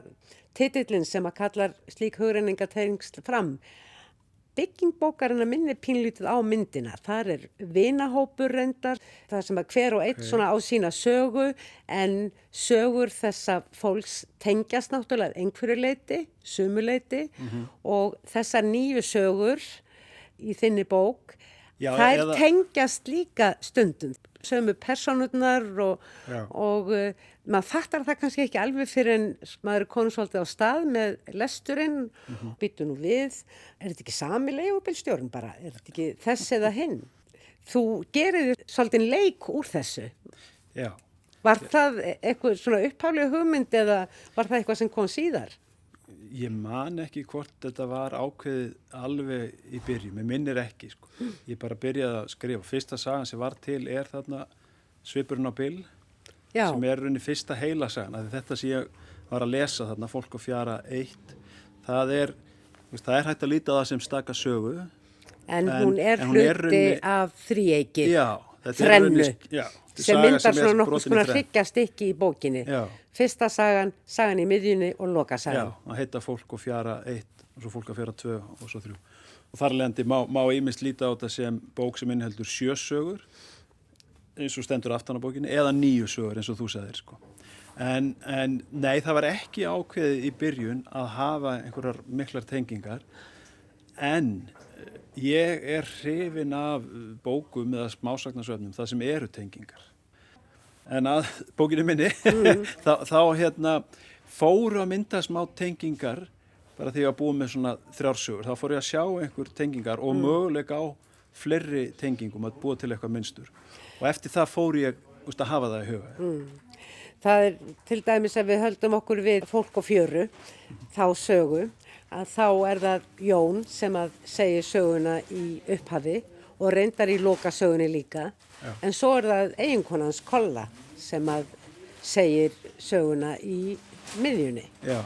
titillin sem að kallar slík hugrenningatengsl fram bygging bókarinn að minni pínlítið á myndina. Þar er vinahópur reyndar, það sem að hver og einn svona á sína sögu en sögur þessa fólks tengjast náttúrulega einhverju leiti, sumu leiti og þessar nýju sögur í þinni bók, Já, þær eða- tengjast líka stundum. Sömu personurnar og, og uh, maður fattar það kannski ekki alveg fyrir en maður er konum svolítið á stað með lesturinn, mm Mhm. býtu nú við, er þetta ekki sami leigubilstjórn bara, er þetta ekki þess eða hinn? Þú gerir svolítið leik úr þessu. já. Var það eitthvað svona upphaflega hugmynd eða var það eitthvað sem kom síðar? Ég man ekki hvort þetta var ákveðið alveg í byrju, mér minnir ekki sko. Ég bara byrjaði að skrifa. Fyrsta sagan sem var til er þarna Svipurinn á Bill Já, sem er rauninni fyrsta heila sagan. Þetta sem ég var að lesa þarna, Fólk og fjara 1, það er, það er hægt að líta það sem staka sögu. en, en- hún er hluti af er Þrennu. Já, sem myndar svona nokkuð svona hryggjast í bókinni. Já. Fyrsta sagan, sagan í miðjunni og Já, lokasagan. að heita fólk og fjara 1 og svo fólk og fjara 2 og svo 3. Og þar lendi má, ímest líta á þetta sem bók sem inniheldur sjösögur eins og stendur aftan á bókinni eða nýju sögur eins og þú sagðir sko. En, en nei, það var ekki ákveðið í byrjun að hafa einhverjar miklar tengingar en eh, ég er hrifin af bókum eða smásagnarsöfnum það sem eru tengingar. En að bókinu minni, þá, þá hérna fóru að mynda smá tengingar bara því að búið með svona þrjársögur. Þá fór ég að sjá einhver tengingar og möguleika á fleiri tengingum að búa til eitthvað minnstur. Og eftir það fór ég úst, að hafa það í huga. Það er til dæmis að við höldum okkur við fólk og fjöru, þá sögu, að þá er það Jón sem að segja söguna í upphafi og reyndar í loka sögunni líka. En svo er það eiginkonans Kolla sem að segir söguna í miðjunni. Já.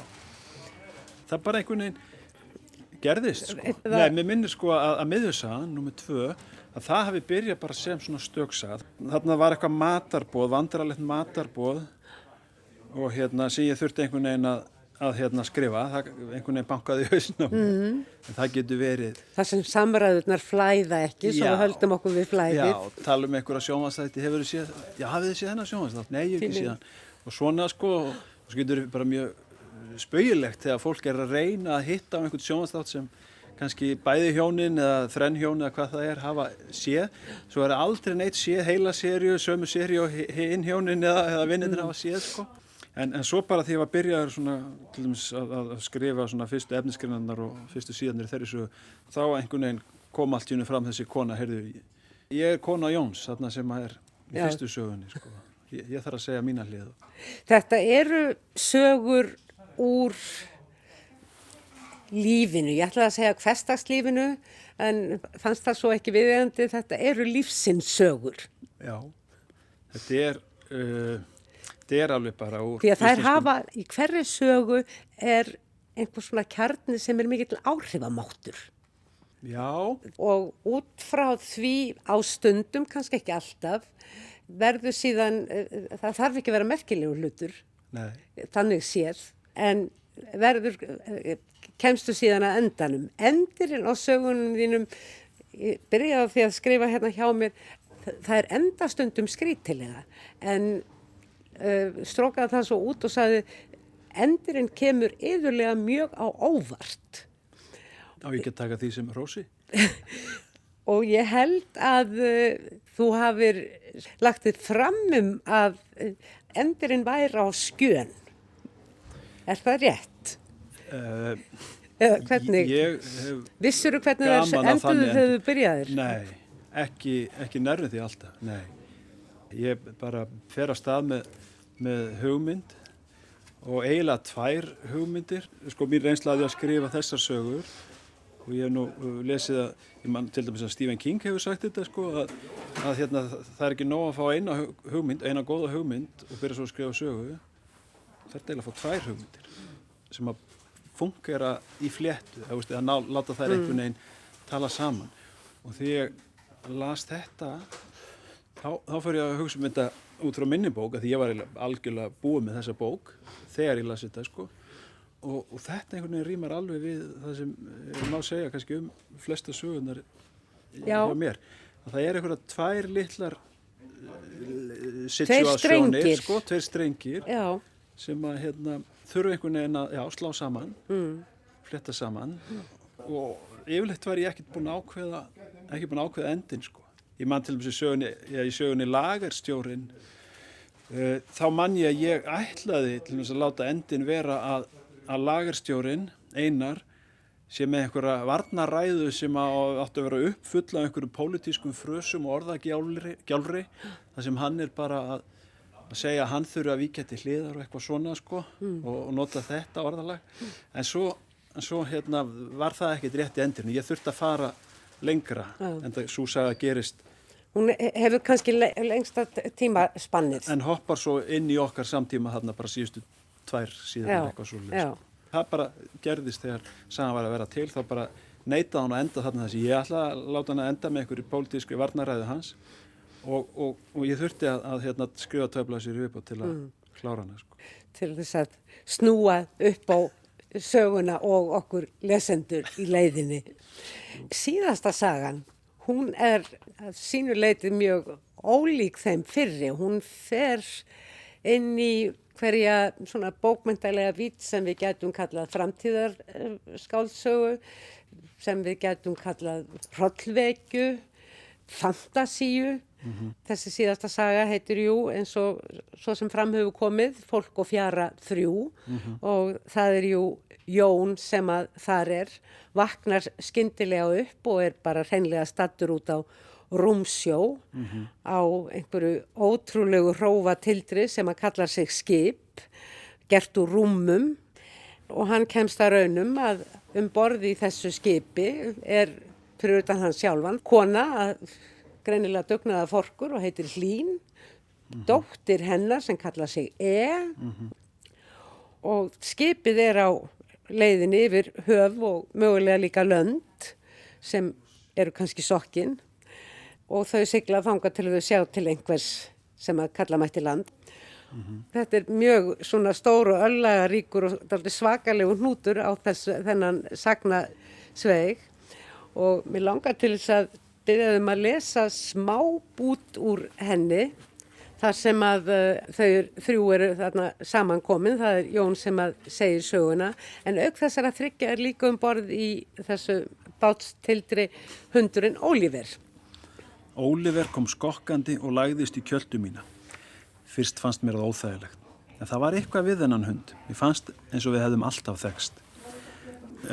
Það bara einhvern veginn gerðist sko. Það- Nei, mér minnir sko að, að miðursagan, nummið tvö, að það hafi byrjað bara sem svona stöksað. Þarna var eitthvað matarboð, vandrarlegt matarboð og hérna sem ég þurfti einhvern veginn að, að hérna skrifa, það einhvern veginn bankaði í hausnum. Mm. En það getur verið, Það sem samræðurnar flæða ekki, svo Já. við höldum okkur við flæðið. já, tala um einhverja sjónvarsþætti, hefur þið séð, já, hafið þið séð hennar sjónvarsþátt? Nei, ég hef ekki séð hann. Og svona sko, og svo getur bara mjög spauðilegt þegar fólk er að reyna að hitta á einhvern sjónvarsþátt sem kannski bæði hjónin eða þrenn hjón eða hvað það er hafa séð, svo er aldrei neitt séð heila sériu, sömu sériu og hi- hinn hjónin eða, eða vinnitin hafa séð sko. En, en svo bara því að ég var byrjaður svona, til dæmis að, að að skrifa svona fyrstu efniskrinarnar og fyrstu síðanir þeirri sögu, þá einhvern veginn kom allt í hennu fram þessi kona, heyrðu, ég er kona Jóns, þarna sem að er í Já. fyrstu sögunni, sko. Ég, ég þarf að segja mína hlið. Þetta eru sögur úr lífinu, ég ætlaði að segja hverstagslífinu en fannst það svo ekki viðeigandi, þetta eru lífsins sögur. Já, þetta er, uh, þetta er alveg bara úr Því að þær hafa, í hverju sögu er einhvers svona kjarni sem er mikill áhrifamáttur. Já. Og út frá því á stundum, kannski ekki alltaf, verður síðan, uh, það þarf ekki að vera merkilegu hlutur, Nei. þannig séð, en verður, uh, kemstu síðan að endanum. Endirinn á sögunum þínum, ég byrjaði því að skrifa hérna hjá mér, það er endastundum skrítilega, en uh, strókaði það svo út og sagði, endirinn kemur yfirlega mjög á óvart. Á ég get taka því sem rósi? og ég held að uh, þú hafir lagt þið fram um að uh, endurinn væri á skjön. Er það rétt? Uh, hvernig? Ég hef Vissuru hvernig að enduðu þannig þegar endur. þú byrjaðir? Nei, ekki, ekki nærrið því alltaf, nei. Ég bara fer að stað með, með hugmynd og eiginlega tvær hugmyndir. Sko mín reynslaði að skrifa þessar sögur og ég hef nú uh, lesið að, ég mann til dæmis að Stephen King hefur sagt þetta sko, að, að hérna, það er ekki nóg að fá eina hug- hugmynd, eina góða hugmynd og byrja svo að skrifa sögu. Það er eiginlega að fá tvær hugmyndir sem að fungera í fléttu, það veist, að ná, láta þær Mm. einhvern veginn tala saman. Og því ég las þetta, þá, þá fyrir ég að hugsa um þetta út frá minni bók, því ég var algjörlega búið með þessa bók þegar ég las þetta, sko. Og, og þetta einhvern veginn rýmar alveg við það sem ég má segja kannski um flesta sögunar Já. hjá mér. Að það er einhverja tvær litlar Tveir situasjónir, sko, tveir strengir Já, sem að hérna, þurfu einhvern veginn að já, slá saman, mm. fletta saman og yfirleitt var ég ekkert búin að ákveða, ekki búin að ákveða endin sko. Ég man til dæmis í sögunni, sögunni lagarstjórin, uh, þá man ég að ég ætlaði til dæmis að láta endin vera að, að lagarstjórin, einar, sé með einhverja varnaræðu sem á- átti að vera uppfull af einhverju pólitískum frösum og orðagjálfri, gjálfri, þar sem hann er bara að að segja að hann þurfi að víkja til hliðar og eitthvað svona sko og, og nota þetta orðalag. En svo, en svo hérna, var það ekkert rétt í endurinn ég þurfti að fara lengra Já. en það svo saga gerist hún hefur kannski le lengsta tíma spannið. en hoppar svo inn í okkar samtíma þarna bara síðustu tvær síðan Já, eitthvað svo já. það bara gerðist þegar sagan var að vera til þá bara neitaði hann að enda þarna þessi ég ætla að láta hann að enda með einhverju pólitísku varnaræðu hans og, og, og ég þurfti að, að hérna, skrifa töfla sér upp til að Mm. klára hana sko. til þess að snúa upp á söguna og okkur lesendur í leiðinni. Síðasta sagan, hún er sínu leiti mjög ólík þeim fyrri. Hún fer inn í hverja svona bókmyndalega vít sem við getum kallað framtíðar skáldsögu, sem við getum kallað hrollvekju, fantasíu. Þessi síðasta saga heitir jú eins og svo sem fram hefur komið, fólk og fjara þrjú. Og það er jú Jón sem að þar er, vaknar skyndilega upp og er bara hreinlega stattur út á rúmsjó. Á einhverju ótrúlegu hrófa tildri sem að kallar sig skip, gert úr rúmum. Og hann kemst að raunum að um borði í þessu skipi er fyrir utan hann sjálfan kona að greinilega dugnaða forkur og heitir Hlín, dóttir hennar sem kallar sig E. Og skipið er á leiðinni yfir höf og mögulega líka lönd sem eru kannski sokkin. Og þau sigla þanga til þau sjá til einhvers sem að kalla mætti land. Þetta er mjög svona stór og öllagaríkur og svakalegu hnútur á þessu, þennan sagna sveig og mér langar til þess að byrjaðum að lesa smá bút úr henni þar sem að uh, þau þrjú eru þarna samankomin, það er Jón sem að segir söguna, en auk þessar að þryggja er líka um borð í þessu bátstildri hundurinn Ólífer. Óliver kom skokkandi og lagðist í kjöldu mína. Fyrst fannst mér það óþægilegt. En það var eitthvað við þennan hund. Mér fannst eins og við hefðum alltaf þekst.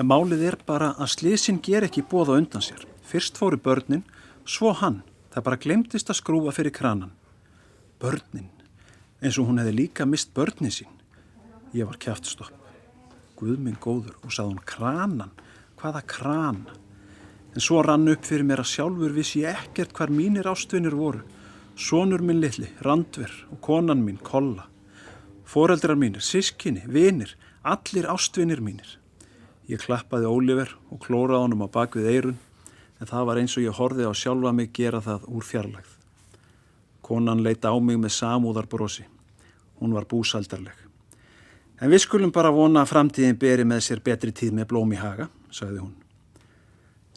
Málið er bara að slísin ger ekki bóða undan sér. Fyrst fóru börnin, svo hann. Það bara glemtist að skrúfa fyrir kranan. Börnin. Eins og hún hefði líka mist börnin sín. Ég var kjáftstopp. Guð minn góður og sað hún kranan. Hvaða krana? En svo rann upp fyrir mér að sjálfur vissi ég ekkert hvar mínir ástvinir voru. Sónur minn litli, Randver og konan mín, Kolla. Fóreldrar mínir, sískinni, vinir, allir ástvinir mínir. Ég klappaði Óliver og klóraði honum á bakvið eirun en það var eins og ég horfið á sjálfa mig gera það úr fjarlægð. Konan leita á mig með samúðarbrosi. Hún var búsaldarleg. En við skulum bara vona að framtíðin beri með sér betri tíð með blóm í haga, sagði hún.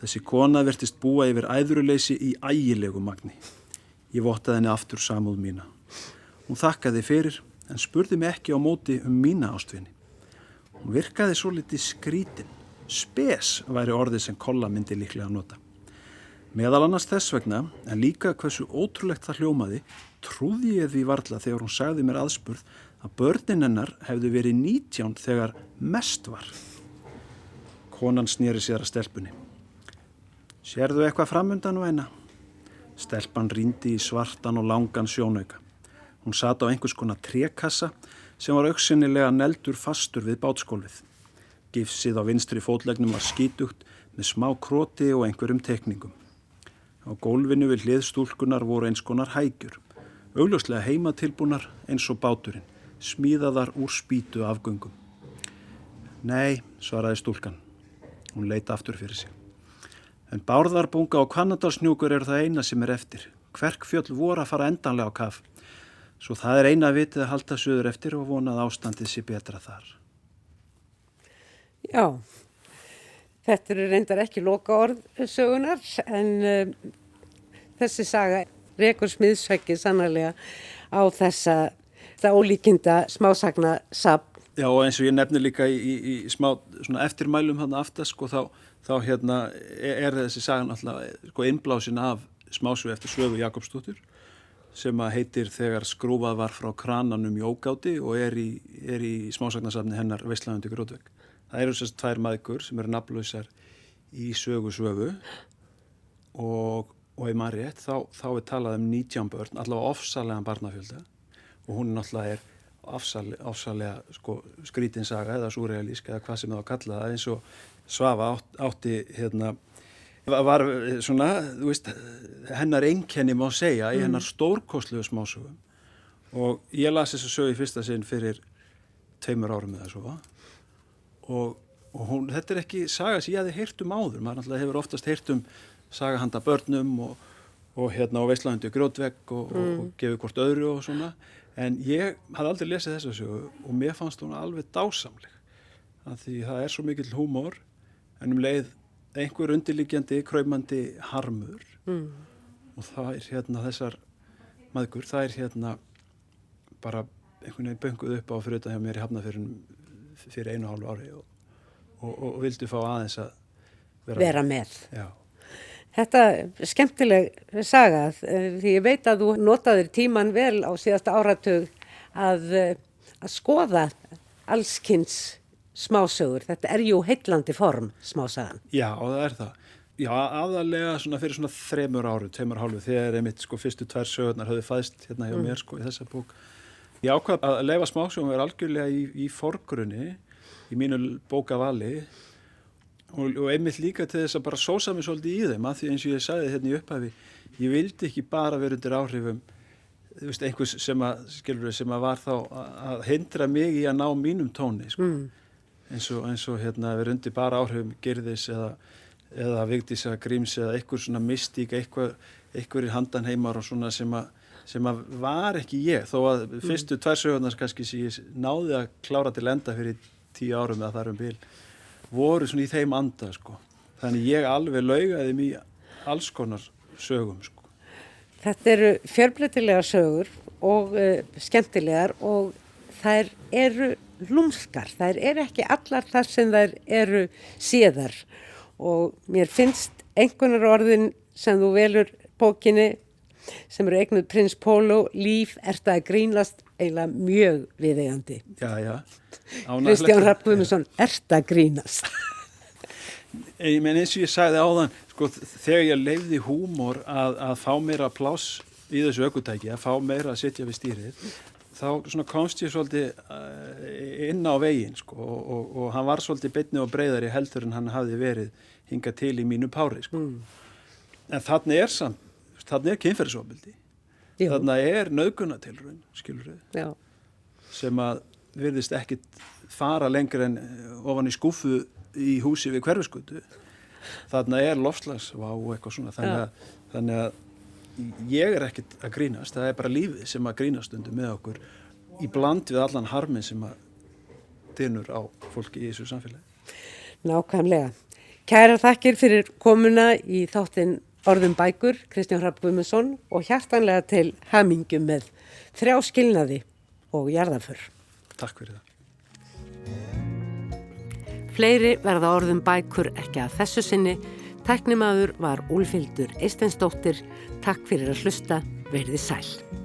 Þessi kona vertist búa yfir æðruleysi í ægilegu magni. Ég vottaði henni aftur samúð mína. Hún þakkaði fyrir en spurði mig ekki á móti um mína ástvinni. Hún virkaði svo litið skrítin. Spes væri orðið sem kolla myndi líklega að nota. Meðal annars þess vegna, en líka hversu ótrúlegt það hljómaði, trúði ég því varla þegar hún sagði mér aðspurð að börnin hennar hefðu verið nítján þegar mest var. Konan snýri sér að stelpunni. Sérðu eitthvað framundan væna? Stelpan ríndi í svartan og langan sjónauka. Hún sata á einhvers konar trekassa sem var auksinnilega neldur fastur við bátskólfið. Gifsið á vinstri fótlegnum var skítugt með smá kroti og einhverjum tekningum. Á gólfinu við hliðstúlkunar voru eins konar hægjur, augljóslega heimatilbúnar eins og báturinn, smíðaðar úr spítu afgöngum. Nei, svaraði stúlkan. Hún leita aftur fyrir sig. En bárðarbunga og kvannadalsnjúkur eru það eina sem er eftir. Kverkfjöld voru að fara endanlega á kaff. Svo það er eina vitið að halda söður eftir og vonað ástandið sé betra þar. Já, þetta eru reyndar ekki loka orð sögunar en uh, þessi saga rekur smiðsveggi sannarlega á þessa ólíkinda smásagna sab. Já og eins og ég nefnir líka í, í, í smá eftirmælum hann aftast sko þá, þá hérna er, er þessi sagan alltaf sko innblásin af smásögu eftir Svöfu Jakobsdóttur sem að heitir þegar skrúfað var frá krananum í ógáti og er í, í smásagnasafni hennar Veistlæðundi Grótvegg. Það eru sérst tvær maðgur sem eru nafnlausar í sögu sögu. Og, og í maður rétt þá, þá er talað um 19 börn, allavega ofsalega barnafjölda. Og hún náttúrulega er ofsalega, ofsalega sko, skrítinsaga eða súrealísk eða hvað sem það var kallað eins og Svafa átt, átti hérna var svona, þú veist, hennar einkenni má segja í hennar stórkosluðu smásögum. Og ég las þess að sögu í fyrsta sinn fyrir tveimur árum eða svo og, og hún, þetta er ekki saga sem ég hefði heyrt um áður, maður náttúrulega hefur oftast heyrt um saga handa börnum og, og hérna á Veislandi grótvegg og, mm. og gefið hvort öðru og svona en ég hafði aldrei lesið þess að sögu og mér fannst hún alveg dásamleg því það er svo mikill húmor en um leið einhver undirliggjandi, kræmandi harmur mm. og það er hérna þessar maðgur, það er hérna bara einhvern veginn bönguð upp á fyrir þetta hjá mér í Hafnafjörðunum fyrir einu hálfu ári og, og, og, vildu fá aðeins að vera, vera með. Já. Þetta er skemmtileg sagað því ég veit að þú notaður tíman vel á síðasta áratug að, að skoða allskynns smásögur. Þetta er jú heitlandi form smásagan. Já, og það er það. Já, aðalega svona fyrir svona þremur áru, tveimur hálfu, þegar einmitt sko fyrstu tvær sögurnar höfðu fæðst hérna hjá mm. mér sko í þessa bók. Ég ákvað að leifa smásögum er algjörlega í, í forgrunni, í mínu bókavali og, og einmitt líka til þess að bara sósa mig svolítið í þeim, að því eins og ég sagði hérna í upphæfi, ég vildi ekki bara vera undir áhrifum veist, einhvers sem að, skilur sem að var þá að hindra mig í að ná mínum tóni, sko. Mm eins og, eins og hérna við rundi bara áhrifum gerðis eða, eða vigdís eða gríms eða eitthvað svona mystík eitthvað, eitthvað í handan heimar og svona sem að, sem að var ekki ég þó að mm. fyrstu tvær sögurnars kannski sem ég náði að klára til enda fyrir tíu árum eða þarum bil voru svona í þeim anda sko. Þannig ég alveg laugaði mjög alls konar sögum sko. Þetta eru fjörbreytilega sögur og uh, skemmtilegar og þær eru lúmskar, þær eru ekki allar þar sem þær eru síðar og mér finnst einhvernar orðin sem þú velur bókinni sem eru eignuð prins Pólo líf er það að grínlast eiginlega mjög já Kristján Rappnumsson er það að grínast Ég menn eins og ég sagði áðan sko, þegar ég leiði húmor að, að fá meira pláss í þessu aukutæki, að fá meira að sitja við stýrið þá komst ég svolítið eh, inn á veginn sko, og, og, og hann var svolítið betni og breyðari heldur en hann hafði verið hingað til í mínu pári sko. mm. en þannig er samt þannig er kynferðisofbildi þannig er naukunatilrun skilur við sem að virðist ekkit fara lengur en ofan í skúfu í húsi við hverfiskutu þarna er lofslagsvá og eitthvað svona. Þannig að, þannig að ég er ekkit að grínast, það er bara lífið sem að grínast undir með okkur í bland við allan harminn sem að dynur á fólki í þessu samfélagi. Nákvæmlega. Kæra þakkir fyrir komuna í þáttinn Orðum bækur, Kristján Hrapp Guðmundsson og hjartanlega til hamingum með þrjá skilnaði og jarðaför. Takk fyrir það. Fleiri verða orðum bækur ekki að þessu sinni. Tæknimaður var Úlfildur Eistensdóttir. Takk fyrir að hlusta. Verði sæl.